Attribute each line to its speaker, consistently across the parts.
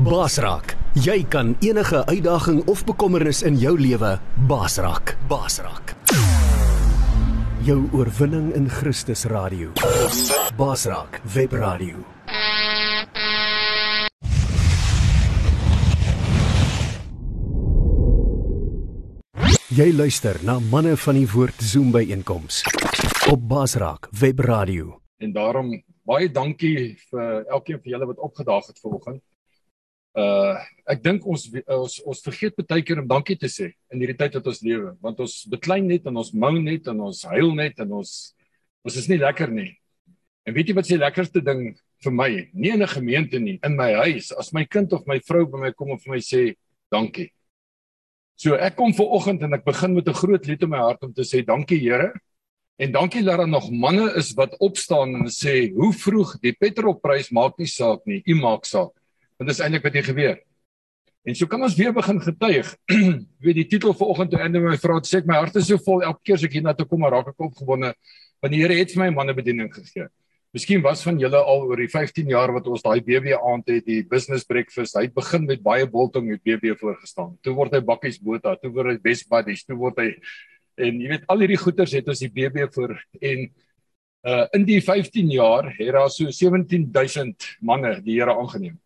Speaker 1: Basraak, jy kan enige uitdaging of bekommernis in jou lewe basraak. Basraak. Jou oorwinning in Christus radio. Basraak web radio. Jy luister na manne van die woord Zoom by einkoms op Basraak web radio.
Speaker 2: En daarom baie dankie vir elkeen van julle wat opgedaag het vanoggend. Uh ek dink ons ons ons vergeet baie keer om dankie te sê in hierdie tyd wat ons lewe, want ons beklein net en ons mou net en ons huil net en ons ons is nie lekker nie. En weet jy wat se lekkerste ding vir my, nie in 'n gemeente nie, in my huis, as my kind of my vrou by my kom en vir my sê dankie. So ek kom ver oggend en ek begin met 'n groot lied in my hart om te sê dankie Here. En dankie dat daar nog manne is wat opstaan en sê hoe vroeg die petrolprys maak nie saak nie, u maak saak. Want dis eintlik wat hier gebeur. En so kan ons weer begin getuig. weet die titel vir oggend toe en my vrou sê ek my hart is so vol elke keer as ek hier na toe kom raak ek opgewonde want die Here het vir my manne bediening gegee. Miskien was van julle al oor die 15 jaar wat ons daai BB aand het, die business breakfast. Hy het begin met baie biltong met BB voorgestaan. Toe word hy bakkies bota, toe word hy best buddies, toe word hy en jy weet al hierdie goeters het ons die BB voor en uh in die 15 jaar het daar so 17000 manne die Here aangeneem.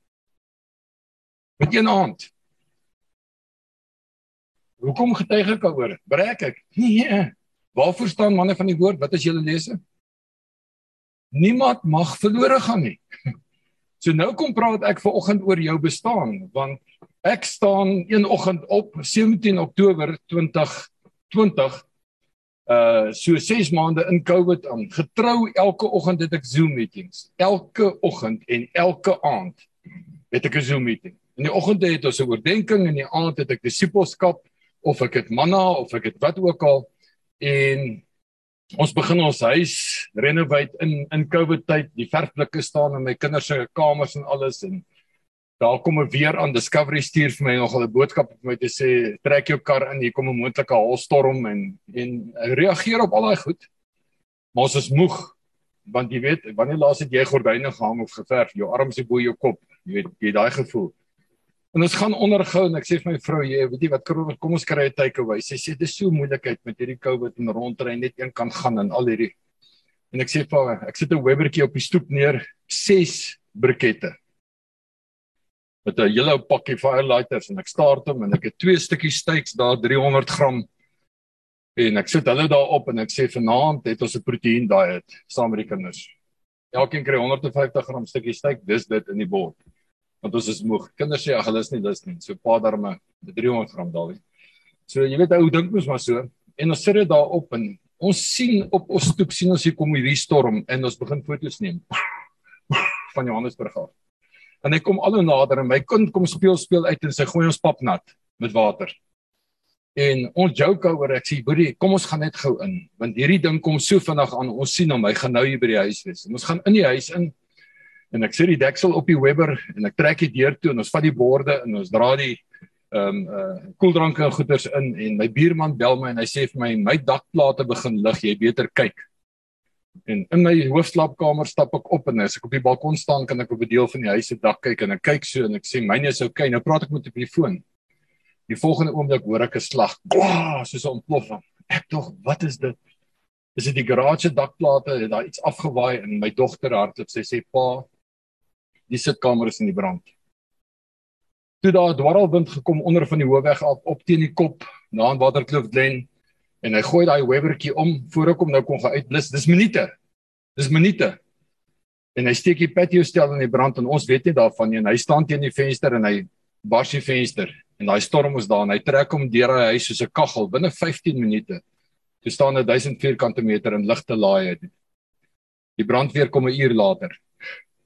Speaker 2: Met een aand. Hoekom getuig ek daaroor? Breek ek? Nee. Waarvoor staan manne van die woord? Wat is julle lese? niemand mag verlore gaan nie. So nou kom praat ek ver oggend oor jou bestaan want ek staan een oggend op 17 Oktober 2020 uh so 6 maande in Covid aan getrou elke oggend het ek Zoom meetings elke oggend en elke aand het ek 'n Zoom meeting in die oggende het ons 'n oordeenking en in die aand het ek disippelskap of ek het manna of ek het wat ook al en Ons begin ons huis renovate in in Covid tyd. Die verfblikke staan in my kinders se kamers en alles en daar kom 'n weer aan Discovery stuur vir my nogal 'n boodskap vir my te sê trek jou kar in, hier kom 'n moontlike haalstorm en en reageer op al daai goed. Maar ons is moeg want jy weet wanneer laas het jy gordyne gehang of geverf, jou arms bo jou kop, jy weet jy daai gevoel. En ons gaan ondergou en ek sê vir my vrou, jy weet jy wat kom ons kry 'n takeaway. Sy sê dis so moeilikheid met hierdie COVID en rondry net een kan gaan en al hierdie. En ek sê vir haar, ek sit 'n Webertjie op die stoep neer, 6 brikette. Met 'n hele pakkie firelighters en ek start hom en ek het twee stukkies steaks daar 300 gram. En ek sit hulle daar op en ek sê vanaand het ons 'n proteïen diet saam met die kinders. Elkeen kry 150 gram stukkie steak, dis dit in die bord want ons is moeg. Kinders sê ag hulle is nie lus nie. So pa daarmee 300 gram daai. So jy weet ou dink mos maar so en ons sit dit daar op en ons sien op ons stoep sien ons hier kom hierdie storm en ons begin foto's neem van Johannesburg af. En hy kom al hoe nader en my kind kom speel speel uit en sy gooi ons pap nat met water. En ons joke oor ek sê boetie, kom ons gaan net gou in want hierdie ding kom so vinnig aan. Ons sien hom, hy gaan nou hier by die huis wees. En ons gaan in die huis in en ek sit die deksel op die Weber en ek trek dit deur toe en ons vat die borde en ons dra die ehm um, uh koeldranke en goeders in en my buurman bel my en hy sê vir my my dakplate begin lig jy beter kyk. En in my hoofslaapkamer stap ek op en as ek op die balkon staan kan ek op 'n deel van die huis se dak kyk en ek kyk so en ek sê myne is okay nou praat ek met die telefoon. Die volgende oomblik hoor ek 'n slag wow, soos 'n ontploffing. Ek dog wat is dit? Is dit die garage dakplate? Het daar iets afgewaai? En my dogter hardloop sy sê pa die sitkamer is in die brand. Toe daar 'n dwarrelwind gekom onder van die hoofweg af op teen die kop na aan Waterkloof Glen en hy gooi daai webertjie om voor ek hom nou kon gaan uitblus. Dis minute. Dis minute. En hy steek die patio stel in die brand en ons weet nie daarvan nie en hy staan teen die venster en hy bars die venster en daai storm is daar en hy trek hom deur hy huis soos 'n kaggel binne 15 minute. Toe staan 'n 1000 vierkante meter in ligte laai. Die brandweer kom 'n uur later.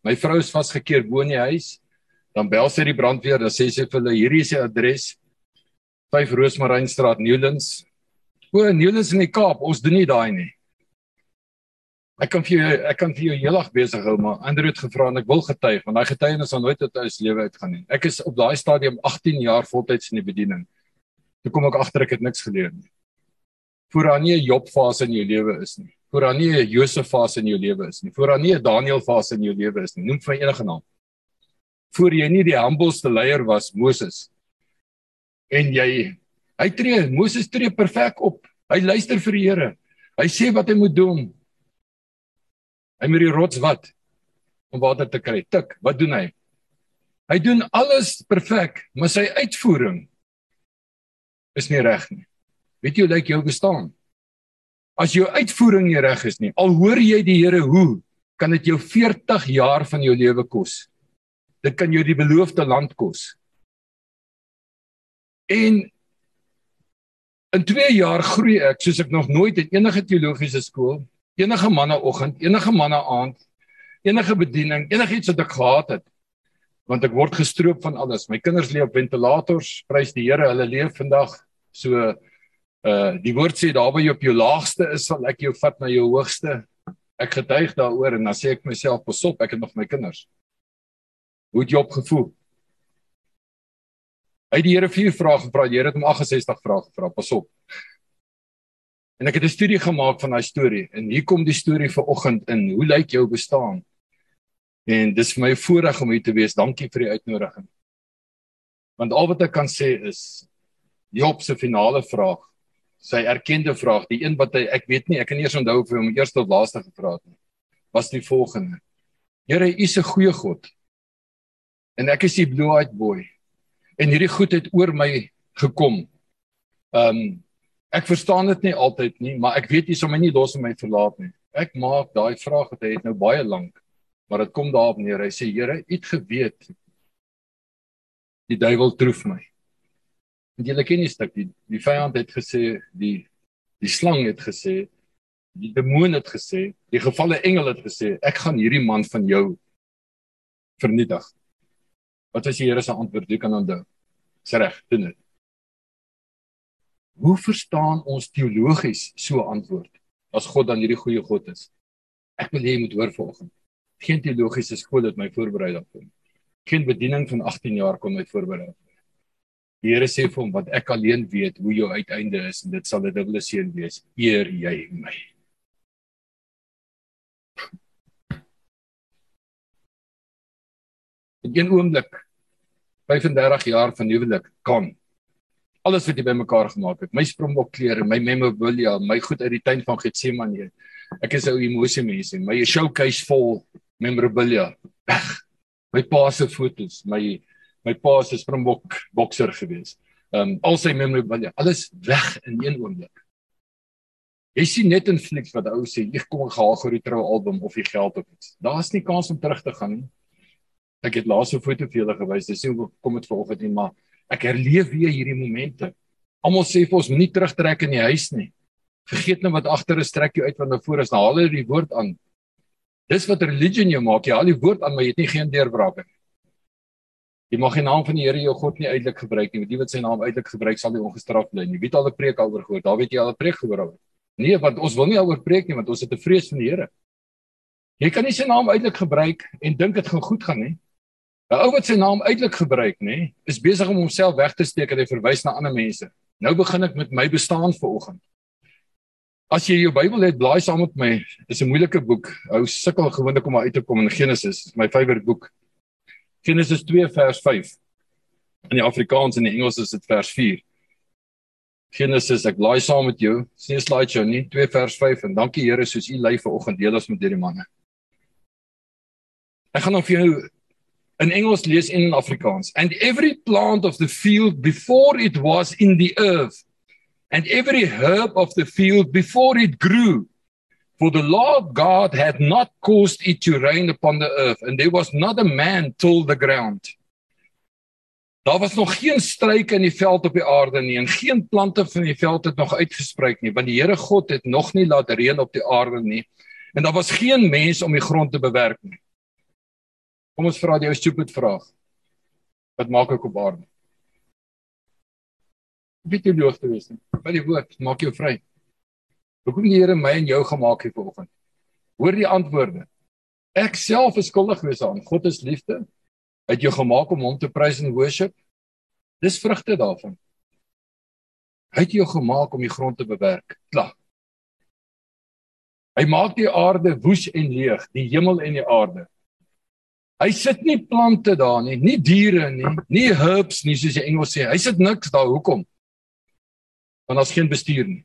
Speaker 2: My vrou is vasgekeer bo in die huis. Dan bel sy die brandweer, dan sê sy vir hulle hierdie is die adres 5 Roosmarynstraat Newlands. O, Newlands in die Kaap, ons doen nie daai nie. Ek kan vir jou ek kan vir jou heeldag besig hou, maar Andrew het gevra en ek wil getuig want daai getuienis sal nooit uit sy lewe uitgaan nie. Ek is op daai stadium 18 jaar voltyds in die bediening. Toe kom ek agter ek het niks geleer nie. Voor daar nie 'n Job fase in jou lewe is nie voor daar nie 'n Josef fase in jou lewe is nie, voor daar nie 'n Daniel fase in jou lewe is nie. Noem vir enige naam. voor jy nie die humbleste leier was, Moses. En jy hy tree, Moses tree perfek op. Hy luister vir die Here. Hy sê wat hy moet doen. Hy moet die rots wat om water te kry. Tik, wat doen hy? Hy doen alles perfek, maar sy uitvoering is nie reg nie. Weet jy hoe lyk jou bestaan? As jou uitvoering nie reg is nie, al hoor jy die Here hoe, kan dit jou 40 jaar van jou lewe kos. Dit kan jou die beloofde land kos. En in 2 jaar groei ek soos ek nog nooit in enige teologiese skool, enige manneoggend, enige manne aand, enige bediening, enigiets wat ek gehad het. Want ek word gestroop van alles. My kinders leef op ventilators, prys die Here, hulle leef vandag so uh die woord sê daar waar jy op jou laagste is, sal ek jou vat na jou hoogste. Ek getuig daaroor en dan sê ek myself, pas op, ek het nog my kinders. Hoe het jy opgevoel? Hy het die Here vier vrae gevra. Die Here het hom 68 vrae gevra. Pas op. En ek het 'n studie gemaak van daai storie en hier kom die storie vir oggend in. Hoe lyk jou bestaan? En dis vir my voorreg om hier te wees. Dankie vir die uitnodiging. Want al wat ek kan sê is Job se finale vraag, sy erkende vraag, die een wat hy ek weet nie, ek kan nie eens onthou of hy hom eers of laaste gevra het nie, was die volgende: Here, U is 'n goeie God. En ek is die blue-eyed boy. En hierdie goed het oor my gekom. Ehm um, ek verstaan dit nie altyd nie, maar ek weet U sal my nie los en my verlaat nie. Ek maak daai vraag wat hy het nou baie lank, maar dit kom daarop neer. Hy sê Here, U het geweet die duiwel troef my. En jy ken die stuk die die vyand het gesê die die slang het gesê die demoon het gesê die gevalle engel het gesê ek gaan hierdie man van jou vernietig. Wat was die Here se antwoord? Jy kan onthou. Dis reg, doen dit. Hoe verstaan ons teologies so antwoord as God dan hierdie goeie God is? Ek wil hê jy moet hoor vanoggend. Geen teologiese skool het my voorberei daarvoor. Geen bediening van 18 jaar kom my voorberei. Die Here sê vir hom wat ek alleen weet hoe jou uiteinde is en dit sal 'n dubbele seën wees. Eer jy my. In een oomblik 35 jaar van huwelik kan alles wat jy bymekaar gemaak het, my springbok klere, my memorabilia, my goed uit die tuin van Getsemane. Ek is ou emosie mens en my showcase vol memorabilia. Weg. My pa se fotos, my my pa se springbok bokser gewees. Um al sy memorabilia, alles weg in een oomblik. Jy sien net in flieks wat ou sê, "Ek kom gaan gou die trou album of die geld op iets." Daar's nie kans om terug te gaan nie. Ek het laas 'n foto vir julle gewys. Dis nie kom dit vanoggend nie, maar ek herleef weer hierdie momente. Almal sê vir ons moenie terugtrek in die huis nie. Vergeet nou wat agter is, trek jou uit van voor is. Nou haal jy die woord aan. Dis wat religion jou maak. Jy haal die woord aan, maar jy het nie geen deurbrake nie. Jy mag die naam van die Here jou God nie uitelik gebruik nie. Die wat sy naam uitelik gebruik, sal nie ongestraf bly nie. Wie het al 'n preek oor gehoor? Daar weet jy al 'n preek gehoor al. Nee, want ons wil nie oor preek nie, want ons het 'n vrees van die Here. Jy kan nie sy naam uitelik gebruik en dink dit gaan goed gaan nie. 'n Ou wat sy naam uitelik gebruik, nê, is besig om homself weg te steek en hy verwys na ander mense. Nou begin ek met my bestaan vanoggend. As jy jou Bybel het, blaai saam met my. Dis 'n moeilike boek. Ou sukkel gewoonlik om uit te kom in Genesis. Dis my favourite boek. Genesis 2 vers 5. In die Afrikaans en die Engels is dit vers 4. Genesis, ek blaai saam met jou. Sien 'n slide show nie 2 vers 5 en dankie Here soos u lei vanoggend deel ons met hierdie manne. Ek gaan nou vir jou in Engels lees en in Afrikaans. And every plant of the field before it was in the earth and every herb of the field before it grew for the Lord God had not caused it to rain upon the earth and there was not a man till the ground. Daar was nog geen struike in die veld op die aarde nie en geen plante van die veld het nog uitgespruit nie want die Here God het nog nie laat reën op die aarde nie en daar was geen mens om die grond te bewerk nie. Kom ons vra jou stupid vraag. Wat maak ek op aarde? Wie jy loof te wees nie. By die woord maak jou vry. Hoekom die Here my en jou gemaak het vanoggend? Hoor die antwoorde. Ek self is skuldig gewees aan. God is liefde. Hy het jou gemaak om hom te prys en worship. Dis vrugte daarvan. Hy het jou gemaak om die grond te bewerk. Klaar. Hy maak die aarde woes en leeg, die hemel en die aarde. Hy sit nie plante daar nie, nie diere nie, nie herbs nie soos die Engels sê. Hy sit niks daar. Hoekom? Want daar's geen bestuur nie.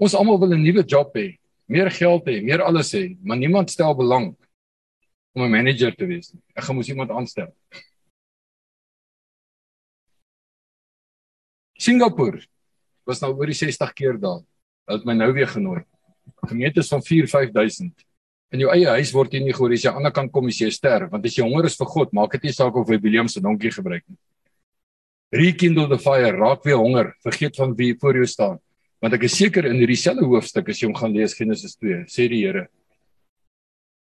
Speaker 2: Ons almal wil 'n nuwe job hê, meer geld hê, meer alles hê, maar niemand stel belang om 'n manager te wees nie. Ek gaan mos iemand aanstel. Singapore was nou oor die 60 keer daar. Hulle het my nou weer genooi. Gemeente is van 4-5000. In jou eie huis word jy nie gehoor as jy aan die ander kant kom as jy ster, want as jy honger is vir God, maak dit nie saak of jy William se donkie gebruik nie. Rekindle the fire, raak weer honger, vergeet van wie voor jou staan. Want ek is seker in hierdie selfe hoofstuk as jy hom gaan lees Genesis 2, sê die Here.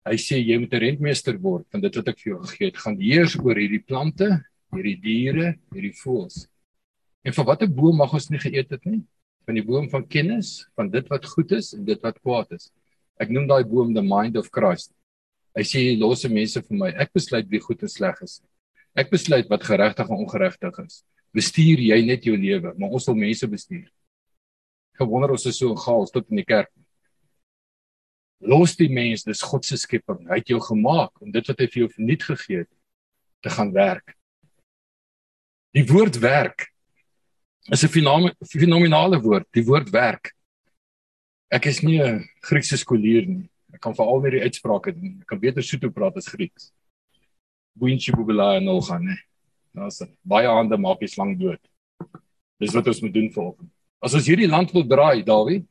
Speaker 2: Hy sê jy moet 'n rentmeester word van dit wat ek vir jou gegee het. Gaan heers oor hierdie plante, hierdie diere, hierdie voëls. En van watter boom mag ons nie geëet het nie? Van die boom van kennis, van dit wat goed is en dit wat kwaad is. Ek noem daai boom the mind of Christ. Hy sê losse mense vir my. Ek besluit wie goed en sleg is. Ek besluit wat geregtig en ongeregtig is. Bestuur jy net jou lewe, maar ons wil mense bestuur gewonder ons is so gaals tot in die kerk. Los die mens, dis God se skepping. Hy het jou gemaak om dit wat hy vir jou verniet gegee het te gaan werk. Die woord werk is 'n fenominale woord, die woord werk. Ek is nie 'n Griekse skoolier nie. Ek kan veral nie die uitsprake doen. Ek kan beter Sotho praat as Grieks. Boentjie bubela en al gaan, né? Daar's baie hande maak die slang dood. Dis wat ons moet doen volgens. As ons hierdie land wil draai, Dawie,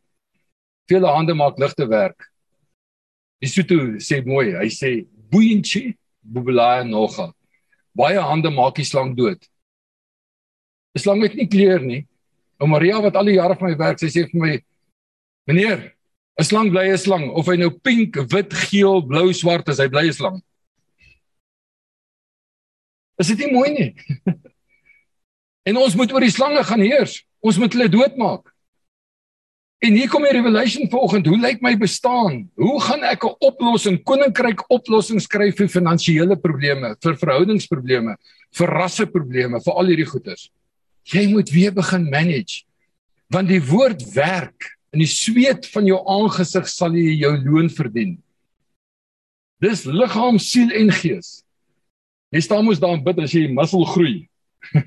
Speaker 2: vele hande maak ligte werk. Die Sotho sê mooi, hy sê boeientjie bubelae noga. Baie hande maak die slang dood. Die slang het nie kleur nie. Ou Maria wat al die jare vir my werk, sy sê vir my: "Meneer, 'n slang bly 'n slang of hy nou pink, wit, geel, blou, swart is, hy bly 'n slang." Is dit nie mooi nie? en ons moet oor die slange gaan heers. Ons moet hulle doodmaak. En hier kom die revelation vanoggend, hoe lyk my bestaan? Hoe gaan ek 'n oplossing, koninkryk oplossing skryf vir finansiële probleme, vir verhoudingsprobleme, vir rasseprobleme, vir al hierdie goeters? Jy moet weer begin manage. Want die woord werk in die sweet van jou aangesig sal jy jou loon verdien. Dis liggaam, siel en gees. Jy staan mos daar en bid as jy muscle groei.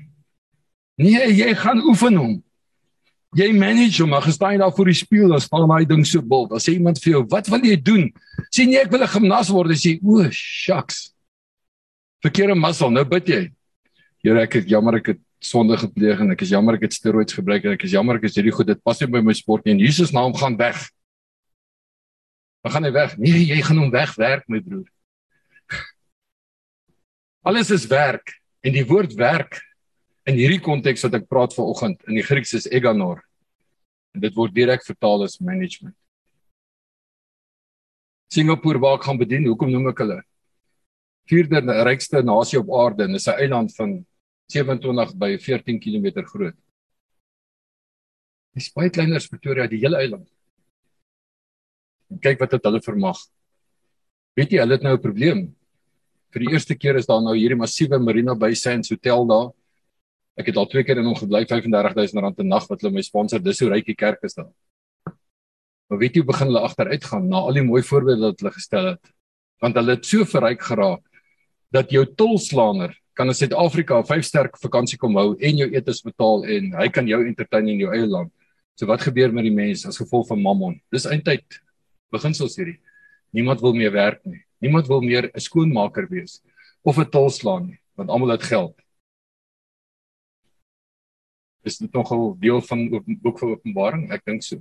Speaker 2: nee, jy gaan oefen hom. Jy manage hom, maar gestaan daar voor die spieël, dan staan daai ding so bult. Dan sê iemand vir jou, "Wat wil jy doen?" Sê nee, ek wil 'n gimnas word. Sê, "O, shucks." Verkeerde muscle, nou bid jy. Here, ek is jammer ek het sonde gepleeg en ek is jammer ek het steroids gebruik en ek is jammer ek is hierdie goed dit pas nie by my sport nie. En Jesus naam gaan weg. Dan gaan hy weg. Nee, jy gaan hom wegwerk, my broer. Alles is werk en die woord werk in hierdie konteks wat ek praat vanoggend in die Grieks is eganor. En dit word direk vertaal as management. Singapore waar ek gaan bedien, hoekom noem ek hulle? Vierde rykste nasie op aarde en is 'n eiland van 27 by 14 km groot. Dis baie kleiner as Pretoria, die hele eiland. En kyk wat het hulle vermag. Weet jy, hulle het nou 'n probleem. Vir die eerste keer is daar nou hierdie massiewe Marina Bay Sands hotel daar Ek het al twee keer in hom gebly 35000 rand 'n nag wat hulle my sponsor. Dis hoe ryk die kerk is dan. Maar weet jy begin hulle agteruit gaan na al die mooi voorbeelde wat hulle gestel het? Want hulle het so verryk geraak dat jou tolslaaner kan in Suid-Afrika 'n 5-ster vakansie kom hou en jou etes betaal en hy kan jou entertain in jou eie land. So wat gebeur met die mense as gevolg van Mammon? Dis eintlik beginsels hierdie. Niemand wil meer werk nie. Niemand wil meer 'n skoonmaker wees of 'n tolslaan nie, want almal het geld is dit nogal deel van boek van Openbaring? Ek dink so.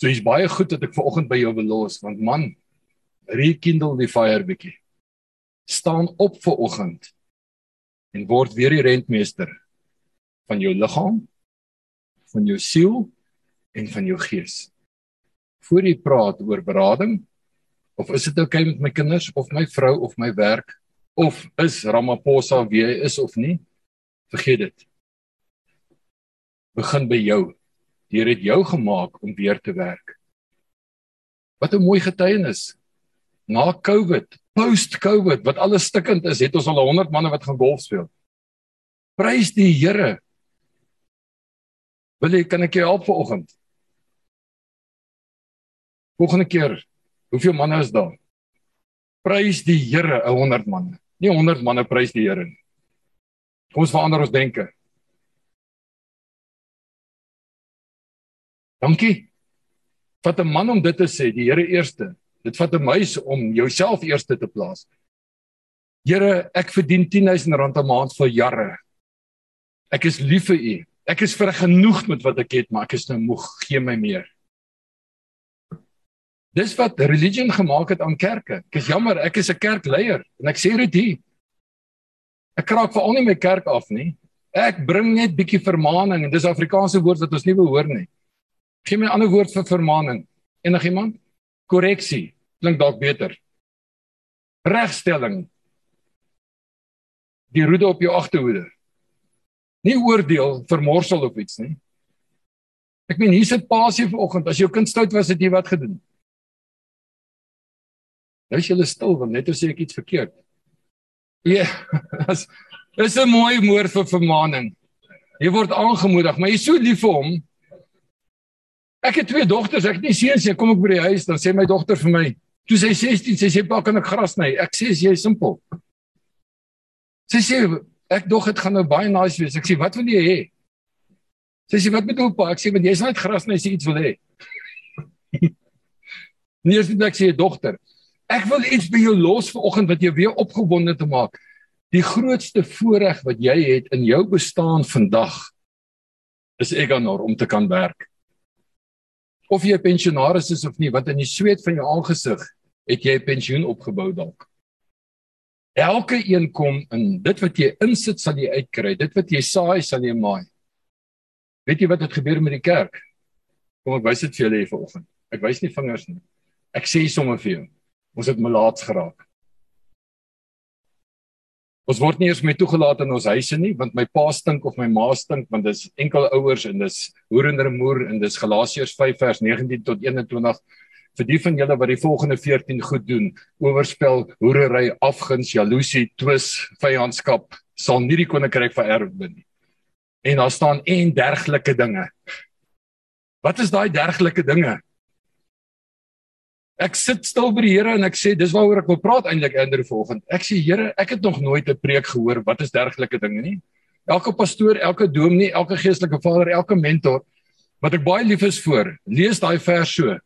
Speaker 2: So is baie goed dat ek vanoggend by jou wil los want man, rekindle die fire bietjie. Staan op vanoggend en word weer die rentmeester van jou liggaam, van jou siel en van jou gees. Voor jy praat oor berading of is dit oukei okay met my kinders of my vrou of my werk of is Ramaphosa wie hy is of nie? Vergeet dit begin by jou. Die Here het jou gemaak om weer te werk. Wat 'n mooi getuienis. Na COVID, post-COVID, wat alles stikkend is, het ons al 100 manne wat gaan golf speel. Prys die Here. Wil jy kan ek jou help vanoggend? Volgende keer, hoeveel manne is daar? Prys die Here 'n 100 manne. Nie 100 manne prys die Here nie. Kom ons verander ons denke. Dankie. Vat 'n man om dit te sê, die Here eerste. Dit vat 'n meis om jouself eerste te plaas. Here, ek verdien 10000 rand 'n maand vir jare. Ek is lief vir U. Ek is vergenoeg met wat ek het, maar ek is nou moeg. Gee my meer. Dis wat religion gemaak het aan kerke. Ek is jammer, ek is 'n kerkleier en ek sê dit hier. Ek kraak veral nie my kerk af nie. Ek bring net bietjie vermaaning en dis Afrikaanse woord wat ons nie behoor nie. Gee my 'n ander woord vir vermaaning. Enigiemand? Korreksie. Klink dalk beter. Regstelling. Die roede op jou agterhoede. Nie oordeel, vermorsel of iets nie. Ek meen hier sit Pasie vanoggend. As jou kind stout was, het jy wat gedoen? Nou jy stil want net as ek iets verkeerd. Ja, as is 'n mooi woord vir vermaaning. Jy word aangemoedig, maar jy's so lief vir hom. Ek het twee dogters, ek het nie seuns nie. Kom ek by die huis, dan sê my dogter vir my, toe sy 16, sy sê pa kan ek gras sny. Ek sê jy is simpel. Sy sê ek dog dit gaan nou baie nice wees. Ek sê wat wil jy hê? Sy sê wat bedoel pa? Ek sê want jy's net gras sny, sy iets wil hê. Nie eens net ek sê dogter. Ek wil iets by jou los vanoggend wat jou weer opgewonde te maak. Die grootste voorreg wat jy het in jou bestaan vandag is eganor om te kan werk. Of jy 'n pensionaris is of nie, wat in die sweet van jou aangesig het jy 'n pensioen opgebou dalk. Elke een kom in dit wat jy insit sal jy uitkry. Dit wat jy saai sal jy maai. Weet jy wat het gebeur met die kerk? Kom ek wys dit vir julle hier vanoggend. Ek wys nie vingers nie. Ek sê sommer vir jou. Ons het melaats geraak. Ons word nie eers meer toegelaat in ons huise nie want my pa stink of my ma stink want dis enkel ouers en dis hoerender moer en dis Galasiërs 5 vers 19 tot 21 vir die van julle wat die volgende 14 goed doen oorspel hoerery afguns jaloesie twis vyandskap sal nie die koninkryk vererf nie. En daar staan en dergelike dinge. Wat is daai dergelike dinge Ek sit stil by die Here en ek sê dis waaroor ek wil praat eintlik Andrew vanoggend. Ek sê Here, ek het nog nooit 'n preek gehoor wat is dergelike dinge nie. Elke pastoor, elke dominee, elke geestelike vader, elke mentor wat ek baie lief is vir, lees daai vers so.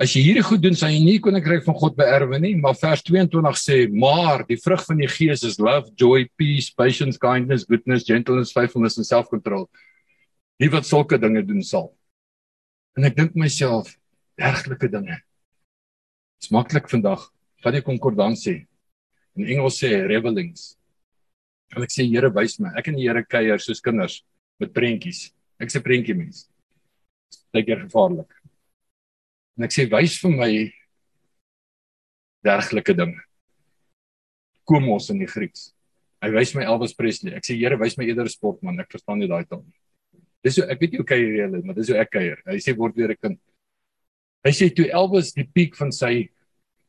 Speaker 2: As jy hierdie goed doen, sal jy nie koninkryk van God beerwe nie, maar vers 22 sê, maar die vrug van die Gees is love, joy, peace, patience, kindness, goodness, gentleness, faithfulness and self-control. Wie wat sulke dinge doen sal. En ek dink myself, dergelike dinge. Dit's maklik vandag. Vat die konkordansie. In Engels sê revelings. En ek sê Here wys my. Ek en die Here kuier soos kinders met prentjies. Ek's 'n prentjie mens. Dit is gevaarlik. En ek sê wys vir my dergelike ding. Kom ons in die Grieks. Hy wys my Elvis Presley. Ek sê Here wys my eerder sportman. Ek verstaan nie daai taal nie. Dis so ek weet hoe kuier jy, maar dis hoe ek kuier. Hy sê word weer 'n kind. Hy sê toe Elvis die piek van sy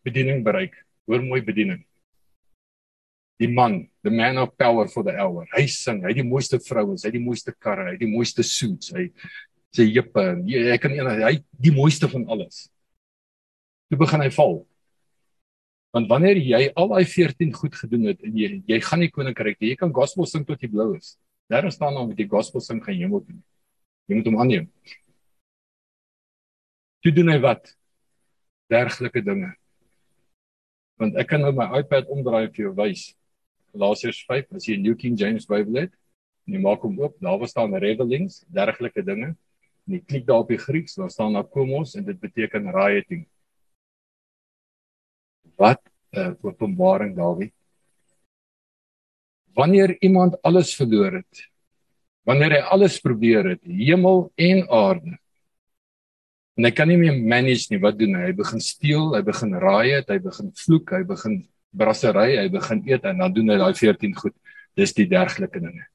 Speaker 2: bediening bereik. Hoor mooi bediening. Die man, the man of power for the hour. Hy sing, hy die mooiste vrouens, hy die mooiste karre, hy die mooiste suits, hy sê jippe, hy kan een hy die mooiste van alles. Toe begin hy val. Want wanneer jy al daai 14 goed gedoen het en jy jy gaan nie koninkryk jy kan gospel sing tot jy blou is. Daar staan dan met die gospel sing gaan hemel toe. Jy moet hom aanneem. Toe doen hy wat? Dergelike dinge. Want ek kan nou my iPad omdraai vir jou wys. Galasiërs 5, as jy 'n New King James Bybel het, en jy maak hom oop, daar staan revelings, dergelike dinge. En jy klik daar op die Grieks, daar staan daar komos en dit beteken rioting. Wat 'n uh, openbaring daarby. Wanneer iemand alles verloor het, wanneer hy alles probeer het, hemel en aarde, En hy kan nie meer manage nie. Wat doen hy? Hy begin steel, hy begin raai het, hy begin vloek, hy begin brassery, hy begin eet en dan doen hy daai 14 goed. Dis die dergelike dinge.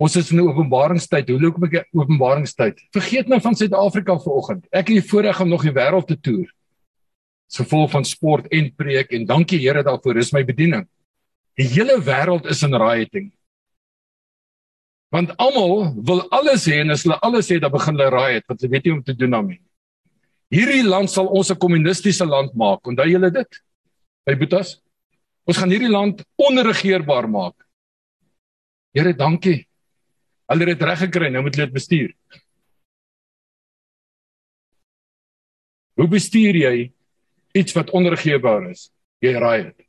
Speaker 2: Ons is in 'n openbaringstyd. Hoe loop ek openbaringstyd? Vergeet nou van Suid-Afrika vanoggend. Ek het die voorreg om nog die wêreld te toer. So vol van sport en preek en dankie Here daarvoor. Dis my bediening. Die hele wêreld is in rioting. Want almal wil alles hê en as hulle alles het, dan begin hulle raai het wat hulle weet nie om te doen daarmee. Hierdie land sal ons 'n kommunistiese land maak. Onthou julle dit? Hey Boetas, ons gaan hierdie land onregeerbaar maak. Here, dankie. Hulle het dit reg gekry, nou moet hulle dit bestuur. Hoe bestuur jy iets wat onregeerbaar is? Jy raai dit.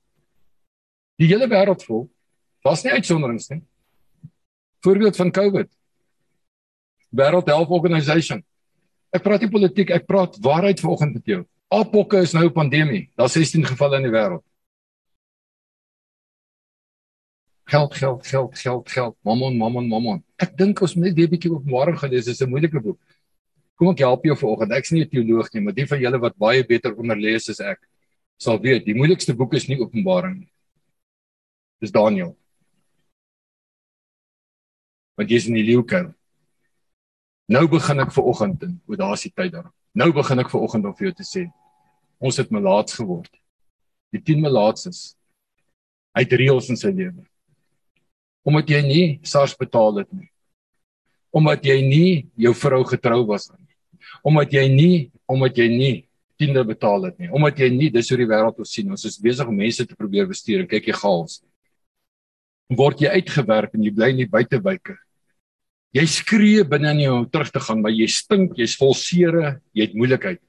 Speaker 2: Die hele wêreld vol. Was nie uitsonderings nie. Voorbeeld van COVID. World Health Organization. Ek praat nie politiek, ek praat waarheid vanoggend met jou. Apokke is nou 'n pandemie. Daar's 16 gevalle in die wêreld. Geld, geld, geld, geld, geld. Mammon, mammon, mammon. Ek dink ons moet net 'n bietjie Openbaring gelees. Dit is 'n moeilike boek. Kom ek help jou vanoggend. Ek's nie 'n teoloog nie, maar die van julle wat baie beter onderlees as ek, sal weet, die moeilikste boek is nie Openbaring nie. Dis Daniël. Want jy's in die leeukuil. Nou begin ek ver oggend en o, daar's die tyd daar. Nou begin ek ver oggend om vir jou te sê ons het melaats geword. Die 10 melaatses uit reëls in sy lewe. Omdat jy nie SARS betaal het nie. Omdat jy nie jou vrou getrou was nie. Omdat jy nie omdat jy nie tiende betaal het nie. Omdat jy nie dis hoe die wêreld ons sien. Ons is besig om mense te probeer bestuur en kyk jy gaals. Word jy uitgewerp en jy bly in die buitewyke Jy skree binne in jou om terug te gaan, maar jy stink, jy's vol seere, jy het moeilikheid.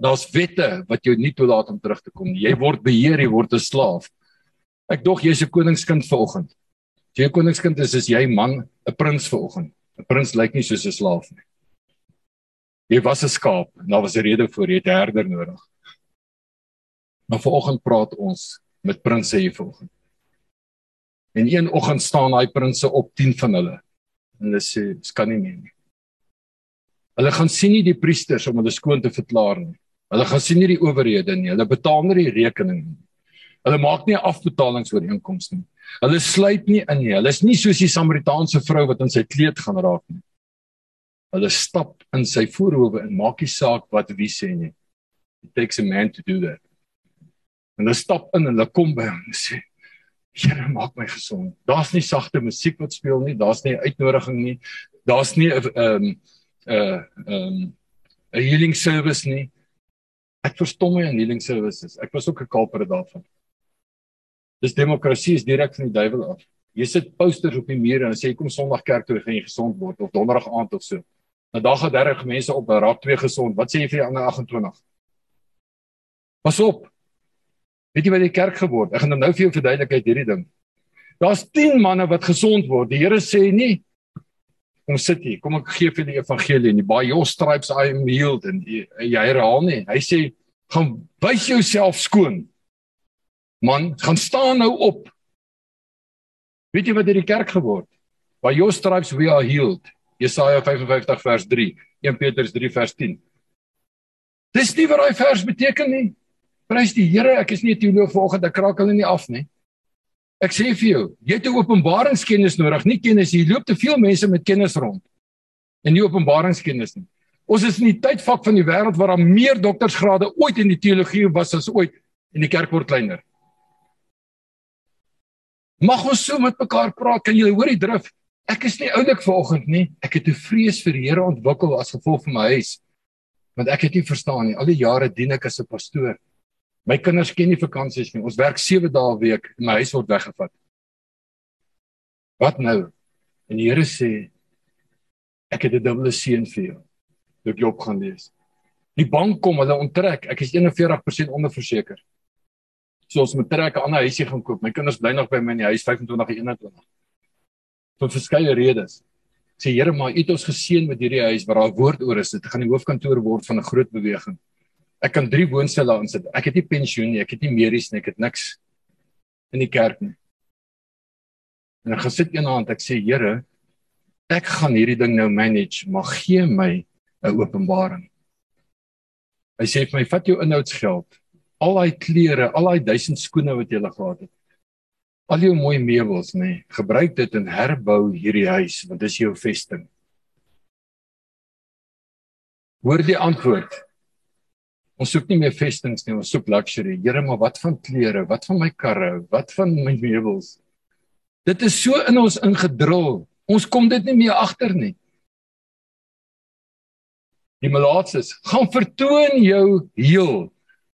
Speaker 2: Daar's wette wat jou nie toelaat om terug te kom nie. Jy word beheer, jy word 'n slaaf. Ek dog jy's 'n koningskind vanoggend. As jy 'n koningskind is, is jy man, 'n prins vanoggend. 'n Prins lyk nie soos 'n slaaf nie. Jy was 'n skaap, daar was 'n rede vir jy het 'n herder nodig. Maar vanoggend praat ons met prinses hier vanoggend. En een oggend staan daai prinses op 10 van hulle en hulle sê dit kan nie meer nie. Hulle gaan sien nie die priesters om hulle skoon te verklaar nie. Hulle gaan sien nie die owerhede nie. Hulle betaal nie die rekening nie. Hulle maak nie afbetalingsooreenkomste nie. Hulle sluit nie in nie. Hulle is nie soos die Samaritaanse vrou wat in sy kleed gaan raak nie. Hulle stap in sy voorhoewe en maak nie saak wat wie sê nie. It takes a man to do that. En hulle stap in en hulle kom by hom en sê Here maak my gesond. Daar's nie sagte musiek wat speel nie, daar's nie uitnodiging nie. Daar's nie 'n ehm 'n 'n 'n healing service nie. Ek verstom my aan healing services. Ek was ook 'n kalper daarvan. Dis demokrasie is direk van die duiwel af. Jy sit posters op die mure en sê kom Sondag kerk toe gaan jy gesond word of Donderdag aand of so. Nou daar gaan 30 mense op raak twee gesond. Wat sê jy vir die ander 28? Pas op. Weet jy wat die kerk geword? Ek gaan nou vir jou verduidelik uit hierdie ding. Daar's 10 manne wat gesond word. Die Here sê nie kom sit hier, kom ek gee vir die evangelie en die by your stripes I am healed en jy, jy herhaal nie. Hy sê gaan wys jouself skoon. Man, gaan staan nou op. Weet jy wat hierdie kerk geword? By your stripes we are healed. Jesaja 55 vers 3, 1 Petrus 3 vers 10. Dis nie wat daai vers beteken nie. Prys die Here, ek is nie 'n teoloog vanoggend, ek kraak hulle nie af nie. Ek sê vir jou, jy het 'n openbaringskennis nodig, nie kennis jy loop te veel mense met kennis rond. En nie openbaringskennis nie. Ons is in die tydvak van die wêreld waar daar meer doktorsgrade ooit in die teologie was as ooit en die kerk word kleiner. Mag ons so met mekaar praat, kan jy hoor die drif? Ek is nie oulik vanoggend nie. Ek het 'n vrees vir die Here ontwikkel as gevolg van my huis. Want ek het nie verstaan nie. Al die jare dien ek as 'n pastoor. My kinders ken nie vakansies nie. Ons werk 7 dae 'n week en my huis word weggevat. Wat nou? En die Here sê ek het 'n dubbele seën vir jou. Ek Job gaan lees. Die bank kom, hulle onttrek. Ek is 41% onderverseker. So ons moet trek 'n ander huisie gaan koop. My kinders bly nog by my in die huis 25 en 21. Vir verskeie redes. Sê Here, maar U het ons geseën met hierdie huis waar daar woord oor is. Dit gaan die hoofkantoor word van 'n groot beweging. Ek kan 3 woonstelle aansit. Ek het nie pensioen nie, ek het nie medies nie, ek het niks in die kerk nie. En ek gesit een aand, ek sê Here, ek gaan hierdie ding nou manage, maar gee my 'n openbaring. Hy sê vir my, vat jou inhoudsgeld, al daai klere, al daai duisend skoene wat jy gehad het. Al jou mooi meubels, nê, nee, gebruik dit en herbou hierdie huis, want dis jou vesting. Hoor die antwoord. Ons soek nie meer vestings nie, ons soek luxury. Here, maar wat van klere? Wat van my karre? Wat van my meubels? Dit is so in ons ingedrul. Ons kom dit nie meer agter nie. Die malaatses, gaan vertoon jou heel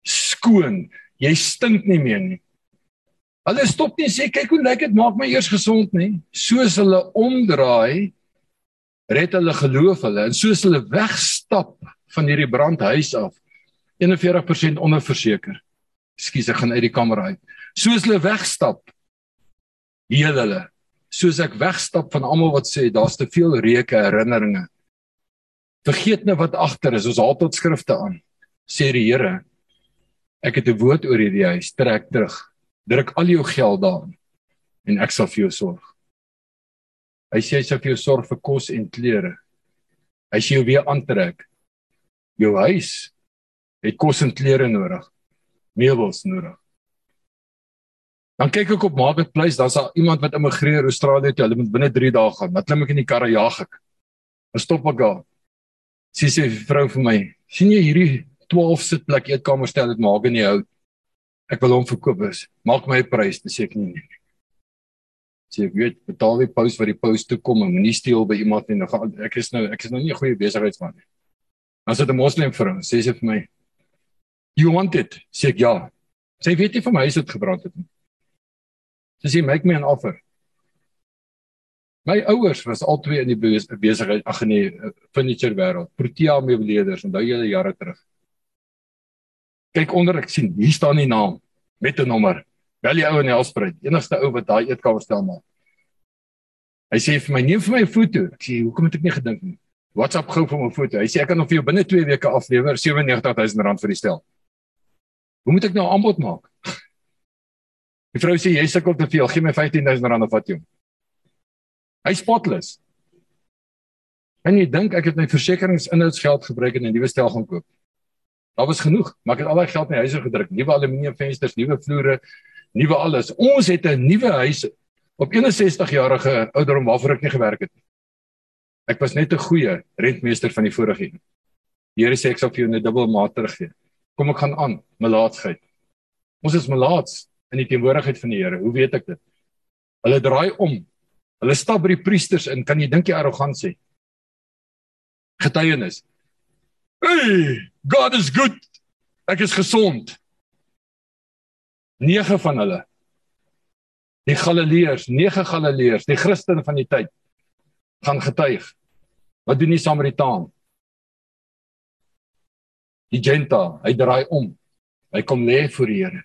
Speaker 2: skoon. Jy stink nie meer nie. Hulle stop nie sê kyk hoe lyk dit maak my eers gesond nie. Soos hulle omdraai red hulle geloof hulle en soos hulle wegstap van hierdie brandhuis af 41% onderverseker. Ekskuus, ek gaan uit die kamer uit. Soos hulle wegstap heel hulle. Soos ek wegstap van almal wat sê daar's te veel reuke herinneringe. Vergeet nou wat agter is. Ons haal tot skrifte aan. Sê die Here, ek het 'n woord oor hierdie huis. Trek terug. Druk al jou geld daarin en ek sal vir jou sorg. Hy sê hy sal vir jou sorg vir kos en klere. Hy sê jou weer aantrek. Jou huis het kos en klere nodig. Meubels nodig. Dan kyk ek op Marketplace, daar's daar iemand wat immigreer Australië toe. Hulle moet binne 3 dae gaan. Wat klim ek in die karre jaag ek. Dan stop ek daar. Sy sê vrou vir my, sien jy hierdie 12 sitplek eetkamer stel dit maak in die hout. Ek wil hom verkoop is. Maak my 'n prys, dis ek nie. nie. Sê ek weet, betaal die pos wat die pos toe kom en moenie steel by iemand nie. Ek is nou ek is nou nie 'n goeie besigheidsman nie. Dan sit 'n moslim vrou, sê sy vir my, "You want it?" Sê ek ja. Sy weet nie vir my is dit gebrand het nie. Sy sê, "Make me an offer." My ouers was albei in die besigheid, ag nee, furniture wêreld, Protea meubeleerders, onthou jy jare terug. Kyk onder ek sien, hier staan die naam met 'n nommer. Wel die ou in Helspruit, enigste ou wat daai eetkamer stel maak. Hy sê vir my, neem vir my 'n foto. Ek sê, hoekom het ek nie gedink nie? WhatsApp gou vir my 'n foto. Hy sê ek kan hom vir jou binne 2 weke aflewer, R97000 vir die stel. Hoe moet ek nou aanbod maak? Die vrou sê jy sukkel te veel, gee my R15000 of wat jy. Hy spotless. En jy dink ek het my versekeringsinhoudsgeld gebruik en 'n nuwe stel gaan koop. Daar was genoeg, maar ek het al daai geld in die huise gedruk, nuwe aluminium vensters, nuwe vloere, nuwe alles. Ons het 'n nuwe huis op 61 jarige ouderdom waarvoor ek nie gewerk het nie. Ek was net 'n goeie rentmeester van die vorige een. Die Here sê ek sal vir jou 'n dubbel maat teruggee. Kom ek gaan aan, melaatsheid. Ons is melaats in die teenwoordigheid van die Here. Hoe weet ek dit? Hulle draai om Hulle stap by die priesters in, kan jy dink jy arrogant sê? Getuienis. Hey, God is good. Ek is gesond. Nege van hulle. Die Galileërs, nege Galileërs, die Christene van die tyd gaan getuig. Wat doen die Samaritaan? Die Genta, hy draai om. Hy kom lê voor die Here.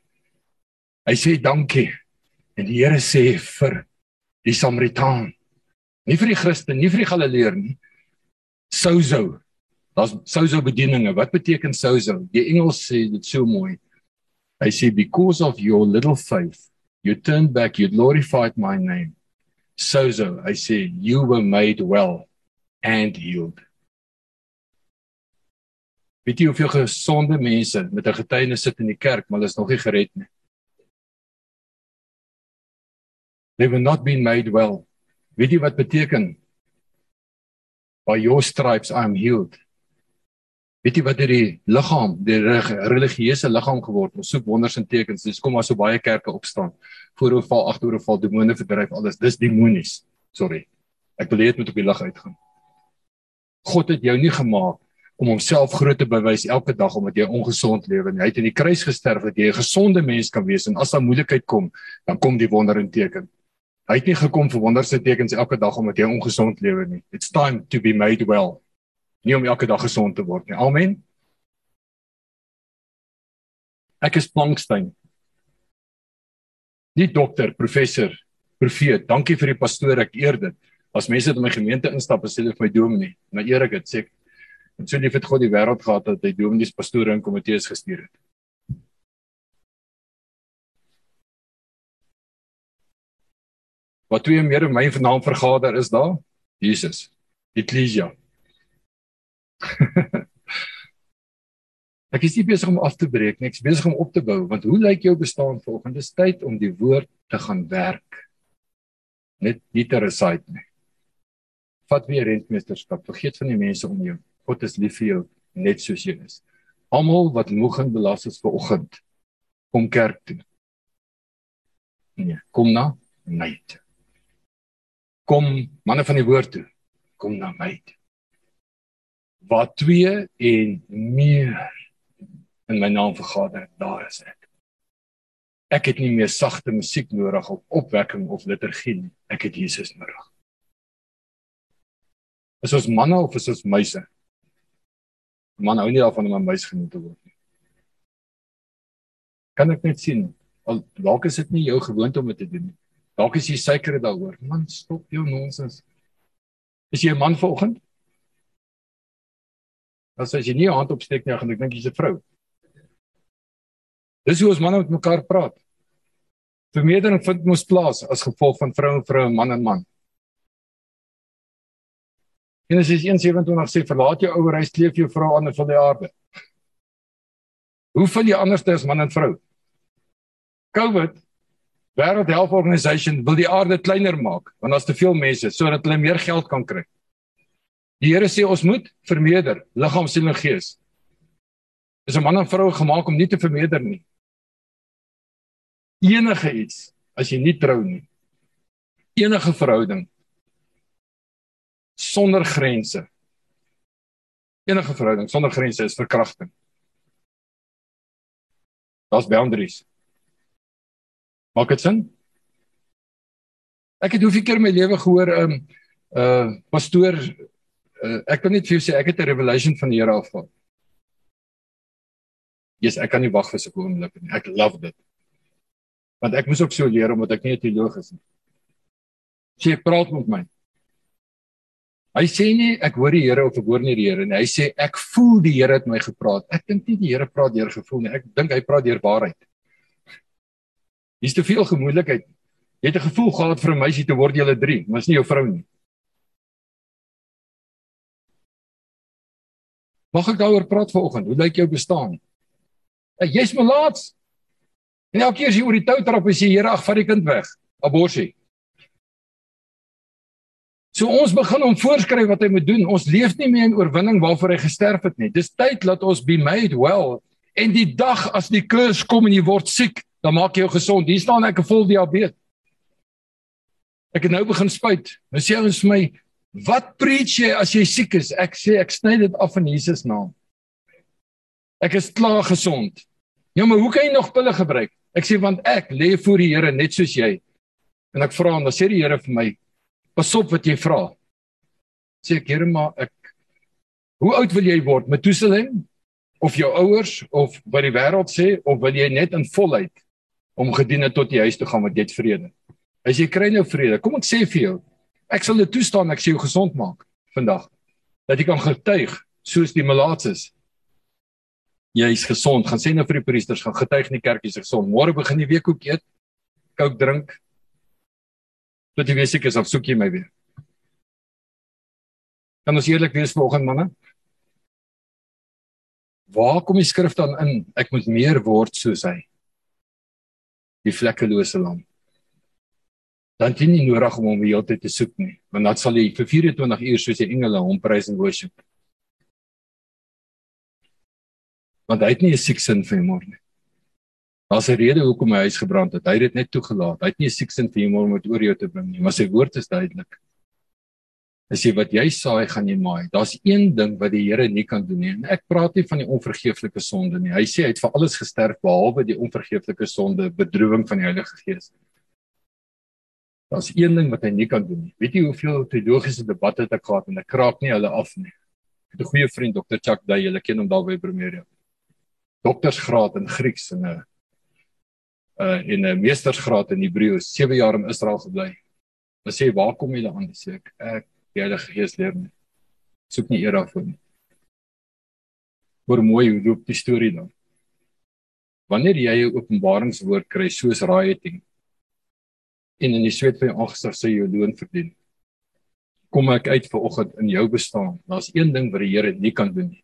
Speaker 2: Hy sê dankie. En die Here sê vir die Samaritaan. Nie vir die Christen, nie vir die Galileer nie. Sozo. Daar's sozo bedieninge. Wat beteken sozo? Die Engels sê dit so mooi. Hy sê because of your little faith, you turned back, you glorified my name. Sozo, I say you were made well and healed. Weet jy hoeveel gesonde mense met 'n getuienis sit in die kerk, maar hulle is nog nie gered nie. they were not being made well. Weet jy wat beteken? By your stripes I am healed. Weet jy wat hierdie liggaam, die religieuse liggaam geword het? Ons soek wonders en tekens. Dis kom maar so baie kerke opstaan. Vooroorval, agteroorval, demone verdryf, alles. Dis demonies. Sorry. Ek wil dit met op die lig uitgaan. God het jou nie gemaak om homself groot te bewys elke dag omdat jy ongesond lewe en hy het in die kruis gesterf dat jy 'n gesonde mens kan wees en as daar moeilikheid kom, dan kom die wonder en teken. Hy het nie gekom vir wonderse tekens elke dag omdat jy ongesond lewe nie. It's time to be made well. Nie om elke dag gesond te word nie. Amen. Ek is Plankstein. Die dokter, professor, profeet. Dankie vir die pastoor, ek eer dit. As mense in my gemeente instap en sê hulle vir my dominee, nou eer ek dit, sê ek. En so lief het God die wêreld gehad dat hy dominees, pastore en komitees gestuur het. Wat twee meer in my naam vergader is daar? Jesus. Ecclesia. ek is nie besig om af te breek nie, ek is besig om op te bou, want hoe lyk jou bestaan volgende tyd om die woord te gaan werk? Net nie te recite nie. Vat weer rentmeesterskap, vergeet van die mense om jou. God is lief vir jou net soos jy is. Almal wat moeg en belas is vir oggend, kom kerk toe. Nee, kom na my toe kom manne van die woord toe kom na my wat twee en meer in my naam vergader daar is ek Ek het nie meer sagte musiek nodig of opwekking of liturgie nie. Ek het Jesus nodig. Is ons manne of is ons muise? Man hou nie daarvan om 'n muis genoem te word nie. Kan ek net sien? Al dalk is dit nie jou gewoonte om dit te doen nie. Dalk is jy seker daaroor. Man, stop jou nonsens. Is jy 'n man vanoggend? As jy nie hand opsteek nie, gaan ek dink jy's 'n vrou. Dis hoe ons manne met mekaar praat. Vermeerdering vind mos plaas as gevolg van vrou en vrou en man en man. Genesis 1:27 sê verlaat jou ouer huis, kleef jou vrou aan van die aarde. Hoe vul jy anders as man en vrou? COVID World Health Organization wil die aarde kleiner maak want daar's te veel mense sodat hulle meer geld kan kry. Die Here sê ons moet vermeerder, liggaam, siel en gees. Is 'n man en vrou gemaak om nie te vermeerder nie. Enige iets as jy nie trou nie. Enige verhouding sonder grense. Enige verhouding sonder grense is verkrachting. Daar's boundaries. Maak dit sin? Ek het hoeveel keer in my lewe gehoor 'n um, uh pastoor uh, ek kan net vir jou sê ek het 'n revelation van die Here af gehad. Jesus, ek kan nie wag vir so 'n oomblik nie. Ek love dit. Want ek moes ook so leer omdat ek nie 'n teoloog is nie. Sy praat met my. Hy sê nie ek hoor die Here of ek hoor nie die Here nie. Hy sê ek voel die Here het my gepraat. Ek dink nie die Here praat deur gevoel nie. Ek dink hy praat deur waarheid. Hier's te veel gemoedelikheid. Jy het 'n gevoel gehad vir 'n meisie te word julle 3, maar is nie jou vrou nie. Mag ek daaroor praat vanoggend? Hoe lyk jou bestaan? Jy's my laats. En elke keer as jy oor die tou trap, is jy Here, ag, vat die kind weg. Aborsie. So ons begin om voorskryf wat hy moet doen. Ons leef nie meer in oorwinning waarvoor hy gesterf het nie. Dis tyd dat ons be made well. En die dag as die kurs kom en jy word siek, dan maak jy jou gesond. Hier staan ek 'n vol diabetes. Ek het nou begin spuit. Nou sê ons vir my, "Wat preach jy as jy siek is?" Ek sê ek sny dit af in Jesus naam. Ek is klaar gesond. Ja, maar hoe kan jy nog pille gebruik? Ek sê want ek lê voor die Here net soos jy. En ek vra hom, dan sê die Here vir my, "Pas op wat jy vra." Sê ek, "Here, maar ek Hoe oud wil jy word? Methuselah of jou ouers of wat die wêreld sê of wil jy net in volheid om gediene tot die huis toe gaan met jy vrede. As jy kry nou vrede, kom ek sê vir jou, ek sal dit toestaan ek sê jou gesond maak vandag. Dat jy kan getuig soos die malaatses. Jy is gesond, gaan sê nou vir die priesters gaan getuig in die kerk jy's gesond. Môre begin die week ook eet, kook, drink. Tot jy weer seker is of soek jy my weer. Kan ons eerlik wees vanoggend manne? Waar kom die skrif dan in? Ek moet meer word soos hy die vlekkelose lam. Dan dien nie nodig om hom die hele tyd te soek nie, want dan sal jy vir 24 uur soos die engele hom prys en worship. Want hy het nie 'n siek sin vir hom nie. Daar's 'n rede hoekom hy huis gebrand het. Hy het dit net toegelaat. Hy het nie 'n siek sin vir hom om dit oor jou te bring nie, maar sy woord is duidelik. As jy wat jy saai, gaan jy maai. Daar's een ding wat die Here nie kan doen nie. En ek praat nie van die onvergeeflike sonde nie. Hy sê hy het vir alles gesterf behalwe die onvergeeflike sonde, bedrowing van die Heilige Gees. Daar's een ding wat hy nie kan doen nie. Weet jy hoeveel teologiese debatte het ek gehad en ek kraak nie hulle af nie. Ek het 'n goeie vriend, Dr. Chuck Day, julle ken hom daar by Primeria. Doktersgraad in Grieks en 'n uh in 'n meestersgraad in Hebreëus, 7 jaar in Israel gebly. Hulle sê waar kom jy daaraan? Sê ek ek die Heilige Gees leer nie. Soek nie eer daarvoor nie. Hoor mooi hoe loop die storie dan. Wanneer jy 'n openbaringswoord kry soos rioting en in die sweet van jou aangesig sê jy loon verdien. Kom ek uit vir oggend in jou bestaan. Daar's een ding wat die Here nie kan doen nie.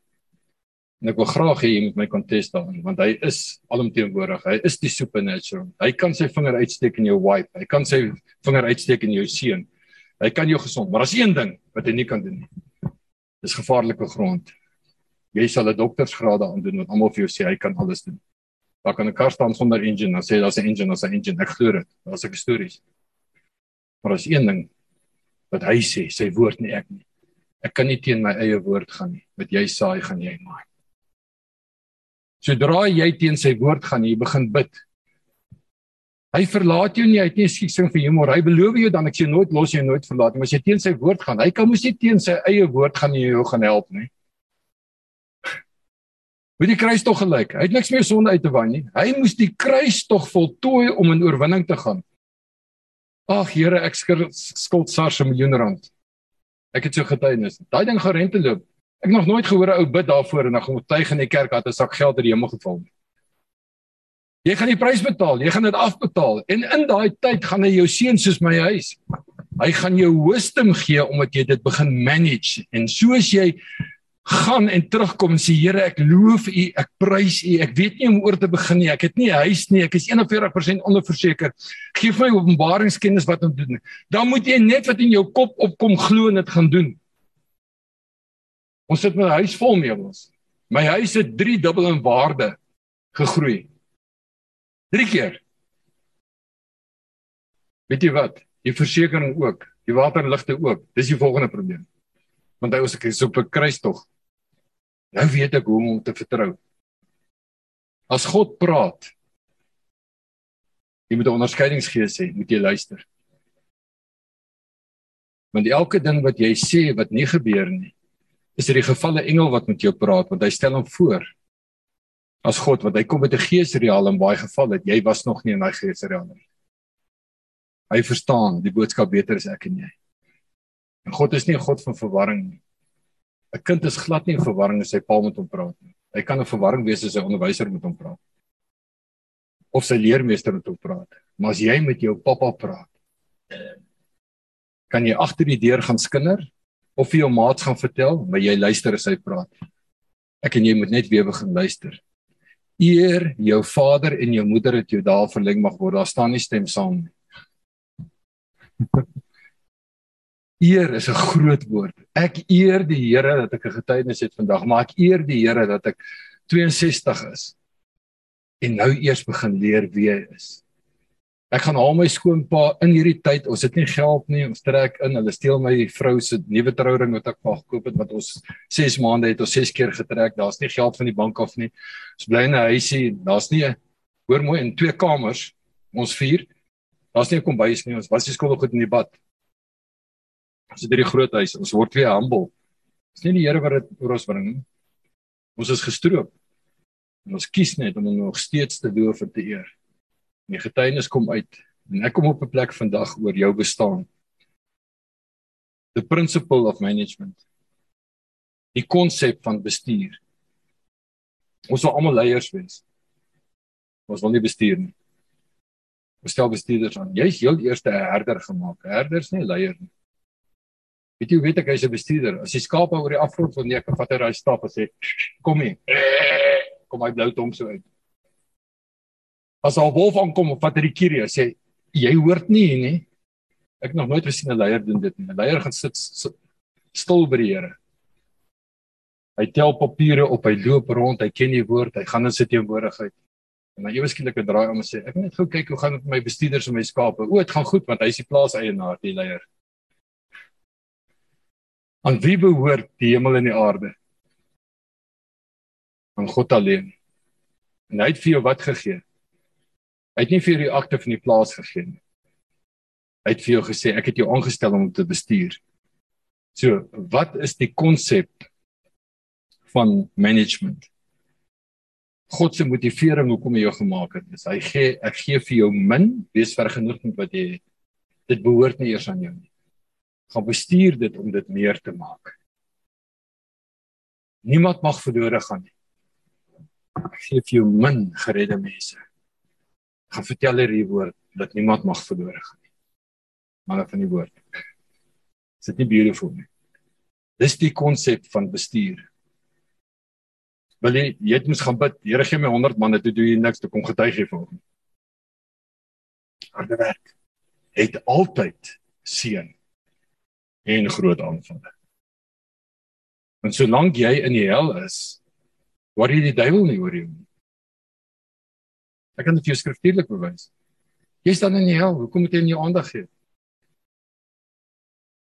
Speaker 2: En ek wil graag hê jy moet my kontes daarin want hy is alomteenwoordig. Hy is die supernatural. Hy kan sy vinger uitsteek in jou wipe. Hy kan sy vinger uitsteek in jou seun. Hy kan jou gesond, maar daar's een ding wat hy nie kan doen nie. Dis gevaarlike grond. Jy sal 'n doktorsgraad aan doen wat almal vir jou sê hy kan alles doen. Daar kan 'n kar staan sonder engine, dan sê daar's 'n engine, daar's 'n engine. Ek glo dit. Daar's 'n stories. Maar daar's een ding wat hy sê, sy woord nie ek nie. Ek kan nie teen my eie woord gaan nie. Wat jy saai, gaan jy maai. Sodra jy teen sy woord gaan, jy begin bid. Hy verlaat jou nie, hy het nie skiksing vir humor. Hy beloof jou dan ek sê nooit los jou nooit verlaat nie, maar as jy teen sy woord gaan, hy kan mos nie teen sy eie woord gaan nie jou gaan help nie. Met die kruis tog gelyk. Hy het niks meer sonde uit te waai nie. Hy moes die kruis tog voltooi om in oorwinning te gaan. Ag Here, ek skuld SARS 'n miljoen rand. Ek het so getuienis. Daai ding gaan rente loop. Ek nog nooit gehoor 'n ou bid daarvoor en dan gaan getuig in die kerk dat 'n sak geld uit die hemel geval het. Jy gaan die prys betaal, jy gaan dit afbetaal en in daai tyd gaan hy jou seën soos my huis. Hy gaan jou wisdom gee omdat jy dit begin manage en soos jy gaan en terugkom en sê Here ek loof U, ek prys U. Ek weet nie hoe om oor te begin nie. Ek het nie huis nie. Ek is 41% onderverseker. Geef my openbaringskennis wat om doen. Dan moet jy net wat in jou kop opkom glo en dit gaan doen. Ons sit met 'n huis vol meubels. My huis het 3 dubbel in waarde gegroei. Drie keer. Weet jy wat? Die versekerings ook, die waterligte ook. Dis die volgende probleem. Want hy was ek is op 'n kruis tog. Nou weet ek hoe om te vertrou. As God praat, jy moet onderskeidingsgees hê, moet jy luister. Want elke ding wat jy sê wat nie gebeur nie, is dit die gevalle engel wat met jou praat want hy stel hom voor as God want hy kom met 'n geesreaal in baie gevalle dat jy was nog nie in daai geesreaal nie. Hy verstaan die boodskap beter as ek en jy. En God is nie 'n God van verwarring nie. 'n Kind is glad nie in verwarring as sy pa met hom praat nie. Hy kan 'n verwarring wees as sy onderwyser met hom praat. Of sy leermeester met hom praat. Maar as jy met jou pappa praat, kan jy agter die deur gaan skinder of vir jou maats gaan vertel, maar jy luister as hy praat. Ek en jy moet net weer begin luister eer jou vader en jou moeder het jou daar verleng mag word. Daar staan nie stem saam nie. eer is 'n groot woord. Ek eer die Here dat ek 'n getuienis het vandag, maar ek eer die Here dat ek 62 is en nou eers begin leer wie hy is. Ek gaan haal my skoonpa in hierdie tyd. Ons het nie geld nie. Ons trek in. Hulle steel my vrou se nuwe trouring wat ek haar gekoop het wat ons 6 maande het ons 6 keer getrek. Daar's nie geld van die bank af nie. Ons bly in 'n huisie. Daar's nie hoor mooi in twee kamers. Ons vier. Daar's nie 'n kombuis nie. Ons was nie skool goed in die bad. Ons het hierdie groot huis. Ons word weer humble. Dis nie die Here wat dit oor ons bring nie. Ons is gestroop. En ons kies net om hom nog steeds te doof en te eer. My getuienis kom uit en ek kom op 'n plek vandag oor jou bestaan. The principle of management. Die konsep van bestuur. Ons wil almal leiers wees. Ons wil nie bestuur nie. Ons stel bestuurders aan. Jy's heel eerste herder gemaak. Herders nie leiers nie. Weet jy weet ek hy's 'n bestuurder? As die skape oor die afgrond van nee, ek vat hy daai stap en sê kom hier. Kom hy blou tom so uit. As 'n wolf aankom wat hy die kierie sê, jy hoort nie hier nie. Ek nog nooit gesien 'n leier doen dit nie. 'n Leier gaan sit, sit stil by die Here. Hy tel papiere op, hy loop rond, hy ken die woord, hy gaan in sy teenwoordigheid. En dan ewe skielik 'n draai om en sê, ek moet net gou kyk hoe gaan dit met my bestuurders en my skape. O, dit gaan goed want hy is die plaaseienaar, die leier. Aan wie behoort die hemel en die aarde? Aan God alleen. En hy het vir jou wat gegee? Hy het nie vir die akte van die plaas gegee nie. Hy het vir jou gesê ek het jou aangestel om te bestuur. So, wat is die konsep van management? God se motivering hoekom hy jou gemaak het, is hy gee ek gee vir jou min, wees vergenoeg met wat jy het. Dit behoort nie eers aan jou nie. Gaan bestuur dit om dit meer te maak. Niemand mag verlore gaan nie. Ek gee vir jou min geredde mense gaan vertel hierdie woord dat niemand mag verlore gaan nie. Maar van die woord. Is dit nie beautiful nie? Dis die konsep van bestuur. Wil jy jy mos gaan bid, Here gee my 100 manne, toe doen jy niks, toe kom getuig jy vir hom. Harde werk het altyd seën en groot aanvalle. En solank jy in die hel is, worry die duiwel nie oor jou nie. Ek kan dit vir jou skriftuurlik bewys. Jy staan in die hel, hoekom moet jy nie aandag gee?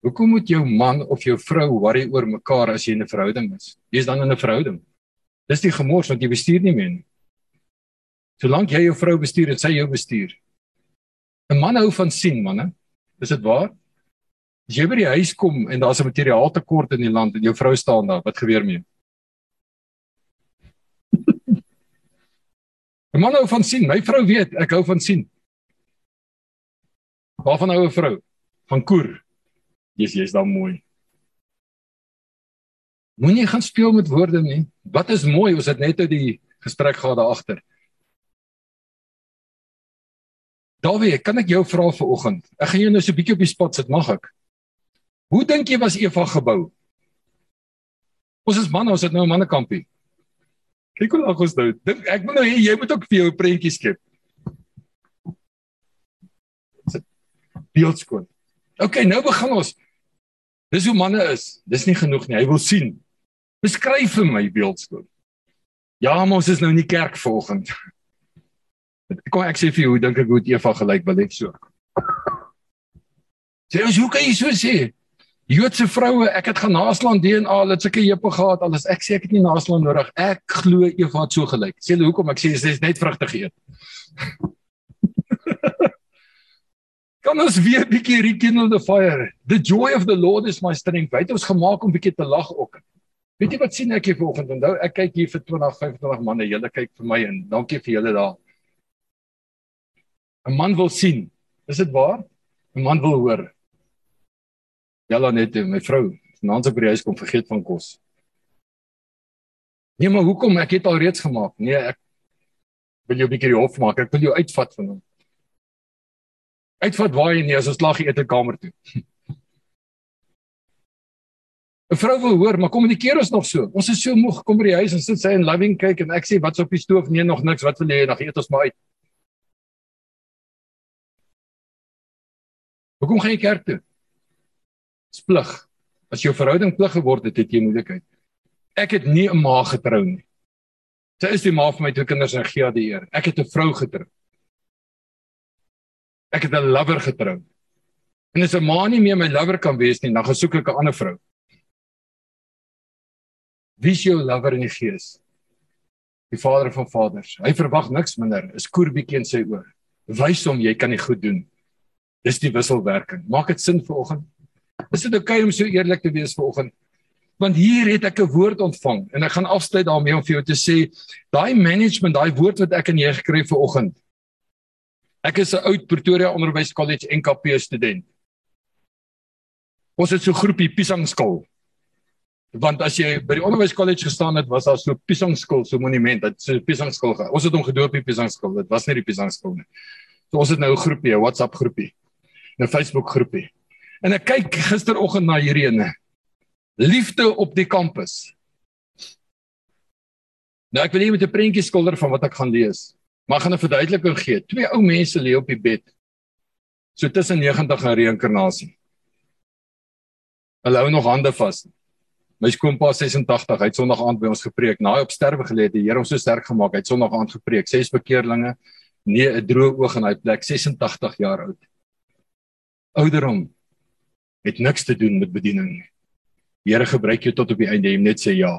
Speaker 2: Hoekom moet jou man of jou vrou worry oor mekaar as jy in 'n verhouding is? Jy is dan in 'n verhouding. Dis die gemors want jy bestuur nie meer nie. Solank jy jou vrou bestuur en sy jou bestuur, 'n Man hou van sien, manne. Is dit waar? As jy by die huis kom en daar's 'n materiaaltekort in die land en jou vrou staan daar, wat gebeur met jou? 'n Man hou van sien. My vrou weet ek hou van sien. Waarvan hou 'n vrou? Van koer. Jy's jy's dan mooi. Moenie gaan speel met woorde nie. Wat is mooi? Ons het net uit die gesprek gehad daar agter. Dawie, kan ek jou vra vir oggend? Ek gaan jou nou so 'n bietjie op die spot sit, mag ek? Hoe dink jy was Eva gebou? Ons is manne, ons het nou 'n mannekampie. Kyk hoe lag ons nou. Dink ek moet nou hê jy moet ook vir jou 'n prentjie skep. Beeldskoon. OK, nou begin ons. Dis hoe manne is. Dis nie genoeg nie. Hy wil sien. Beskryf vir my beeldskoon. Ja, maar ons is nou in die kerk vanoggend. Kom ek sê vir jou, hoe dink ek hoe Eva gelyk wil hê so. Sê ons hoe kan jy so sê? Joodse vroue, ek het gaan naslaan DNA, hulle het sulke heupe gehad, alles. Ek sê ek het nie naslaan nodig. Ek glo Eva het so gelyk. Sê hulle hoekom? Ek sê sy is net vrugte geëet. Kom ons weer 'n bietjie rekindle the fire. The joy of the Lord is my strength. Weet ons gemaak om bietjie te lag ook. Weet jy wat sien ek hier vanoggend? Onthou, ek kyk hier vir 20, 25 manne. Julle kyk vir my en dankie vir julle daar. 'n Man wil sien. Is dit waar? 'n Man wil hoor. Jalla net my vrou, vanaand op die huis kom vergeet van kos. Nee, maar hoekom? Ek het al reeds gemaak. Nee, ek wil jou 'n bietjie hof maak. Ek wil jou uitvat van hom. Uitvat waar jy nie as ons lag eet in kamer toe. 'n Vrou wil hoor, maar kom in die keer ons nog so. Ons is so moeg kom by die huis en sit sy en loving kyk en ek sê wat's op die stoof? Nee, nog niks. Wat wil jy? Dan eet ons maar uit. Hoekom gaan jy kerk toe? Dis plig. As jou verhouding plig geword het, het jy moeilikheid. Ek het nie 'n ma getrou nie. Sy is die ma vir my twee kinders en gee die eer. Ek het 'n vrou getrou. Ek het 'n lover getrou. En as 'n ma nie meer my lover kan wees nie, dan gesoek ek 'n ander vrou. Wie is jou lover in die gees? Die Vader van Vaders. Hy verwag niks minder. Is koer bietjie in sy oor. Wys hom jy kan nie goed doen. Dis die wisselwerking. Maak dit sin vir oggend? Is dit oukei okay om so eerlik te wees vir oggend? Want hier het ek 'n woord ontvang en ek gaan afsluit daarmee om vir jou te sê daai management, daai woord wat ek aan jy gekry het vir oggend. Ek is 'n oud Pretoria Onderwys College NKP student. Ons het so 'n groepie piesangskil. Want as jy by die Onderwys College gestaan het, was daar so 'n piesangskil, so 'n monument, dit so 'n piesangskil. Ons het hom gedoop die piesangskil. Dit was nie die piesangskil nie. So ons het nou 'n groepie, 'n WhatsApp groepie. 'n Facebook groepie. En ek kyk gisteroggend na hierdie ene. Liefde op die kampus. Nou ek wil net 'n prentjie skilder van wat ek gaan lees. Maar gaan 'n verduideliking gee. Twee ou mense lê op die bed. So tussen 90 en reïnkarnasie. Hulle hou nog hande vas. My skoonpa 86, hy het Sondag aand by ons gepreek. Na hy op sterwe gelê het, die Here hom so sterk gemaak. Hy het Sondag aand gepreek. Ses bekeerlinge, nee, 'n droë oog in daai plek, 86 jaar oud ouderdom het niks te doen met bediening nie. Die Here gebruik jou tot op die einde, jy net sê ja.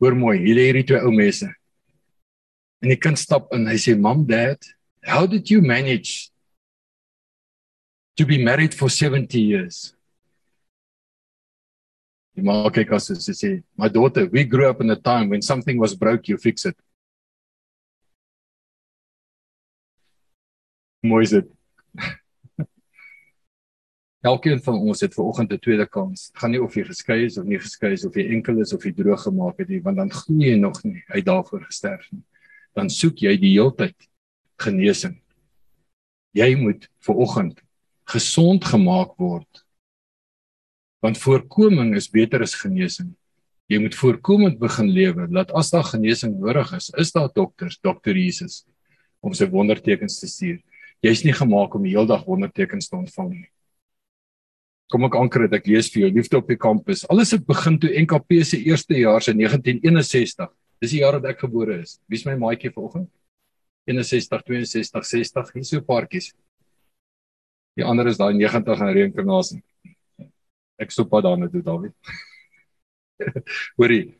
Speaker 2: Hoor mooi, hier lê hierdie twee ou mense. En die kind stap in, hy sê, "Mom, Dad, how did you manage to be married for 70 years?" Die ma kyk as sy sê, "My daughter, we grew up in a time when something was broke, you fix it." Mooi is dit. Elkeen van ons het ver oggend 'n tweede kans. Gaan nie of jy geskei is of nie geskei is of jy enkel is of jy droog gemaak het nie, want dan glo jy nog nie hy daarvoor gesterf nie. Dan soek jy die heeltyd genesing. Jy moet ver oggend gesond gemaak word. Want voorkoming is beter as genesing. Jy moet voorkomend begin lewe. Laat as daar genesing nodig is, is daar dokters, dokter Jesus om sy wondertekens te stuur. Jy's nie gemaak om die hele dag wondertekens te ontvang nie kom ek anker dit ek lees vir jou liefde op die kampus. Alles het begin toe NKP se eerste jaar se 1961 dis die jaar dat ek gebore is. Wie is my maatjie vanoggend? 61 62 60 hier so paartjies. Die ander is daai 90 en reïnkarnasie. Ek sop pad daarna toe David hoorie.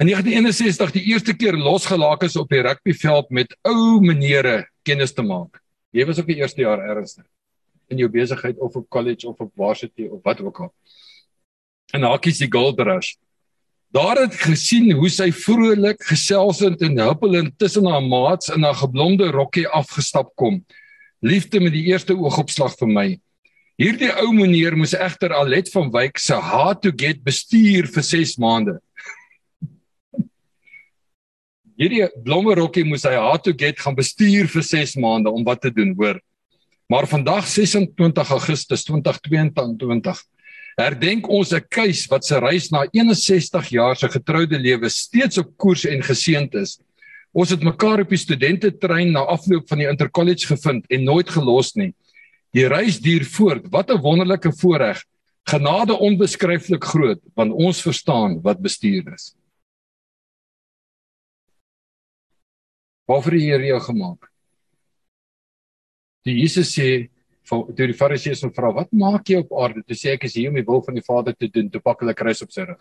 Speaker 2: In 1961 die eerste keer losgelaak is op die rugbyveld met ou menere kennis te maak. Jy was ook die eerste jaar ernstig in jou besigheid of op college of op varsity of wat ook al. En hakies die gold rush. Daar het gesien hoe sy vrolik geselsend en huppelend tussen haar maats in haar geblonde rokkie afgestap kom. Liefde met die eerste oogopslag vir my. Hierdie ou meneer moes egter Alet van Wyk se hard to get bestuur vir 6 maande. Hierdie blomme rokkie moes hy hard to get gaan bestuur vir 6 maande om wat te doen, hoor. Maar vandag 26 Augustus 2022 herdenk ons 'n keus wat se reis na 61 jaar se getroude lewe steeds op koers en geseënd is. Ons het mekaar op die studententrein na afloop van die intercollege gevind en nooit gelos nie. Die reis duur voort. Wat 'n wonderlike voorreg. Genade onbeskryflik groot want ons verstaan wat bestuur is. Waarvoor die Here jou gemaak? Die Jesus sê vir die Fariseërs en vra wat maak jy op aarde? Toe sê ek is hier om die wil van die Vader te doen. Toe pak hulle kruis op sy rug.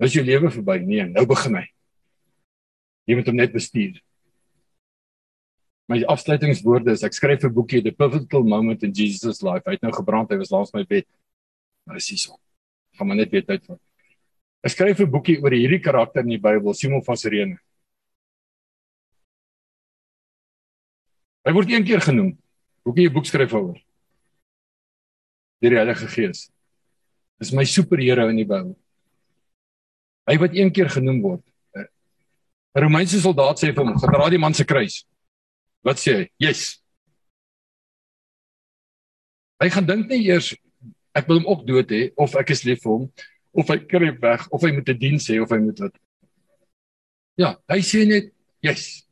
Speaker 2: Nou is jou lewe verby. Nee, nou begin hy. Jy moet hom net bestuur. My afsluitingswoorde is ek skryf 'n boekie The Pivotal Moment in Jesus' Life. Hy het nou gebrand, hy was langs my bed. Maar is hierso. Gaan maar net weet uit van. Ek skryf 'n boekie oor hierdie karakter in die Bybel, Simon van Sirene. Hy word een keer genoem. Hoe kan jy 'n boek skryf oor? Deur die Heilige Gees. Dis my superheld in die Bybel. Hy wat een keer genoem word. 'n Romeinse soldaat sê vir hom, "Gedra die man se kruis." Wat sê hy? Yes. Hy gaan dink nie eers ek wil hom ook dood hê of ek is lief vir hom of hy kry weg of hy moet 'n diens hê of hy moet wat. Ja, hy sê net, "Yes."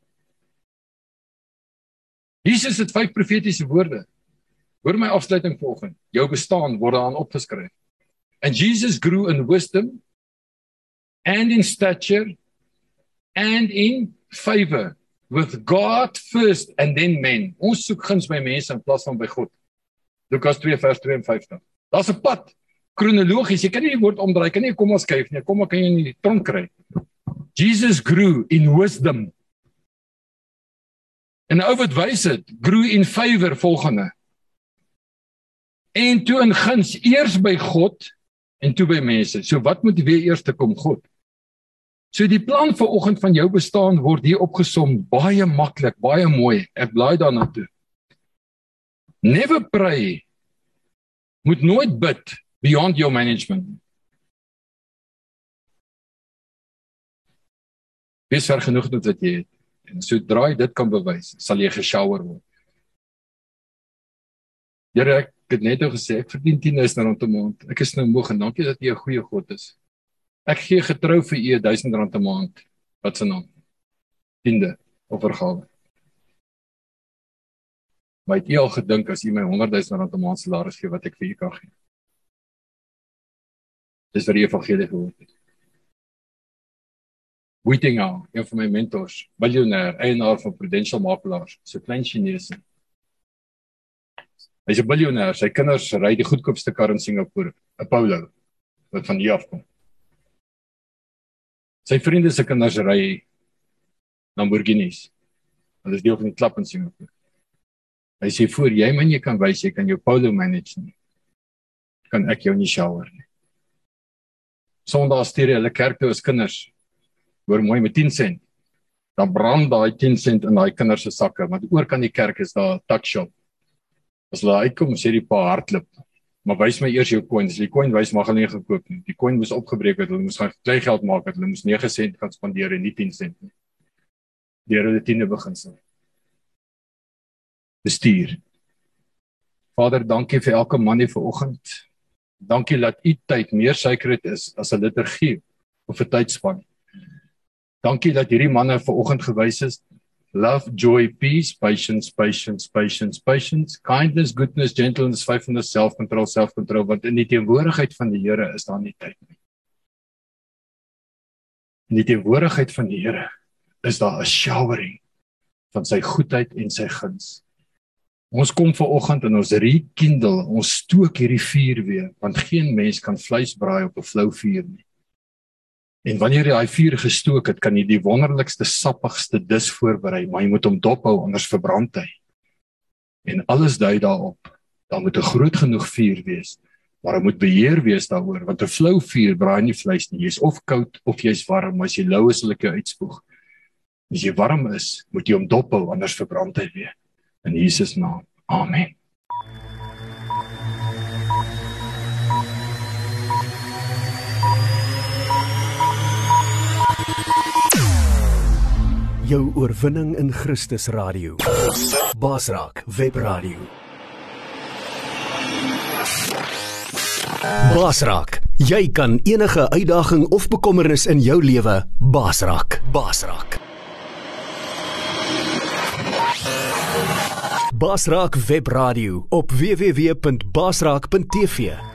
Speaker 2: Jesus het vyf profetiese woorde. Hoor my afsluiting volgens. Jou bestaan word daarin opgeskryf. And Jesus grew in wisdom and in stature and in favor with God first and then men. Ons soek guns by mense in plaas van by God. Lukas 2 vers 52. Daar's 'n pad kronologies. Jy kan nie die woord omdraai, kan nie kom ons kyk nie. Kom maar kan jy nie tronk kry. Jesus grew in wisdom En ou wat wys dit, groei in favor volgende. En toe in guns eers by God en toe by mense. So wat moet weer eers te kom God? So die plan vir oggend van jou bestaan word hier opgesom baie maklik, baie mooi. Ek blaai daarna toe. Never pray. Moet nooit bid beyond your management. Wees ver genoeg met wat jy het. En sodra jy dit kan bewys, sal jy geshower word. Here, ek het net nou gesê ek verdien 10000 rand 'n maand. Ek is nou moeg en dankie dat jy 'n goeie God is. Ek gee getrou vir u 1000 rand 'n maand. Wat se naam? Tiende of vergawe. Maar het jy al gedink as jy my 100000 rand 'n maand salaris gee wat ek vir u kan gee? Dis vir die evangelie gehoor het. Wittingham, een van my mentors, biljoenêr, eienaar van Prudential Makelaars, so klein Chinese. Hy's 'n biljoenêr, sy kinders ry die goedkoopste kar in Singapore, 'n Polo wat van hier af kom. Sy vriende se kinders ry Lamborghinis. Hulle is deel van die klub in Singapore. Hy sê voor jy my nie kan wys jy kan jou Polo manage nie. Kan ek jou nie shower nie. Sondag stuur hulle kerk toe as kinders hoor mooi met 10 sent. Dan brand daai 10 sent in daai kinders se sakke, want oor kan die kerk is daar 'n tuck shop. As hulle uitkom, sê die pa hardloop. Maar wys my eers jou coins. Die coin wys mag hulle nie gekoop nie. Die coin moes opgebreek het. Hulle moes gaan klei geld maak. Hulle moes 9 sent gaan spandeer en nie 10 sent nie. Deur hulle tiende begin sê. Bestuur. Vader, dankie vir elke man hier vanoggend. Dankie dat u tyd meer suikerheid is as 'n liturgie of 'n tydspan. Dankie dat hierdie manne vanoggend gewys is. Love, joy, peace, patience, patience, patience, patience, kindness, goodness, gentleness, faithfulness, self-control, self-control, want in die teenwoordigheid van die Here is daar nie tyd nie. In die teenwoordigheid van die Here is daar 'n showering van sy goedheid en sy guns. Ons kom ver oggend en ons rekindle, ons stook hierdie vuur weer, want geen mens kan vleis braai op 'n flou vuur nie. En wanneer jy daai vuur gestook het, kan jy die wonderlikste sappigste dis voorberei, maar jy moet hom dophou anders verbrand hy. En alles dui daarop. Daar moet 'n groot genoeg vuur wees, maar daar moet beheer wees daaroor want 'n flou vuur braai nie vleis nie. Jy's of koud of jy's warm, as jy lou is, sal ek jou uitspoeg. As jy warm is, moet jy hom dophou anders verbrand hy weer. In Jesus naam. Amen.
Speaker 1: Jou oorwinning in Christus radio. Basraak webradio. Basraak, jy kan enige uitdaging of bekommernis in jou lewe basraak. Basraak. Basraak webradio op www.basraak.tv